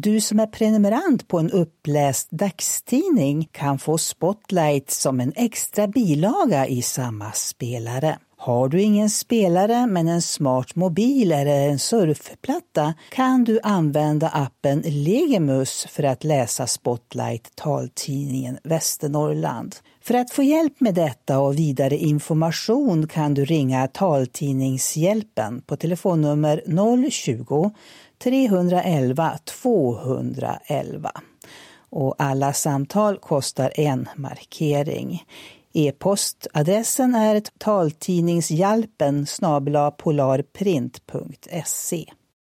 Du som är prenumerant på en uppläst dagstidning kan få Spotlight som en extra bilaga i samma spelare. Har du ingen spelare men en smart mobil eller en surfplatta kan du använda appen Legemus för att läsa Spotlight taltidningen Västernorrland. För att få hjälp med detta och vidare information kan du ringa Taltidningshjälpen på telefonnummer 020 311 211. Och alla samtal kostar en markering. E-postadressen är taltidningshjälpen polarprint.se.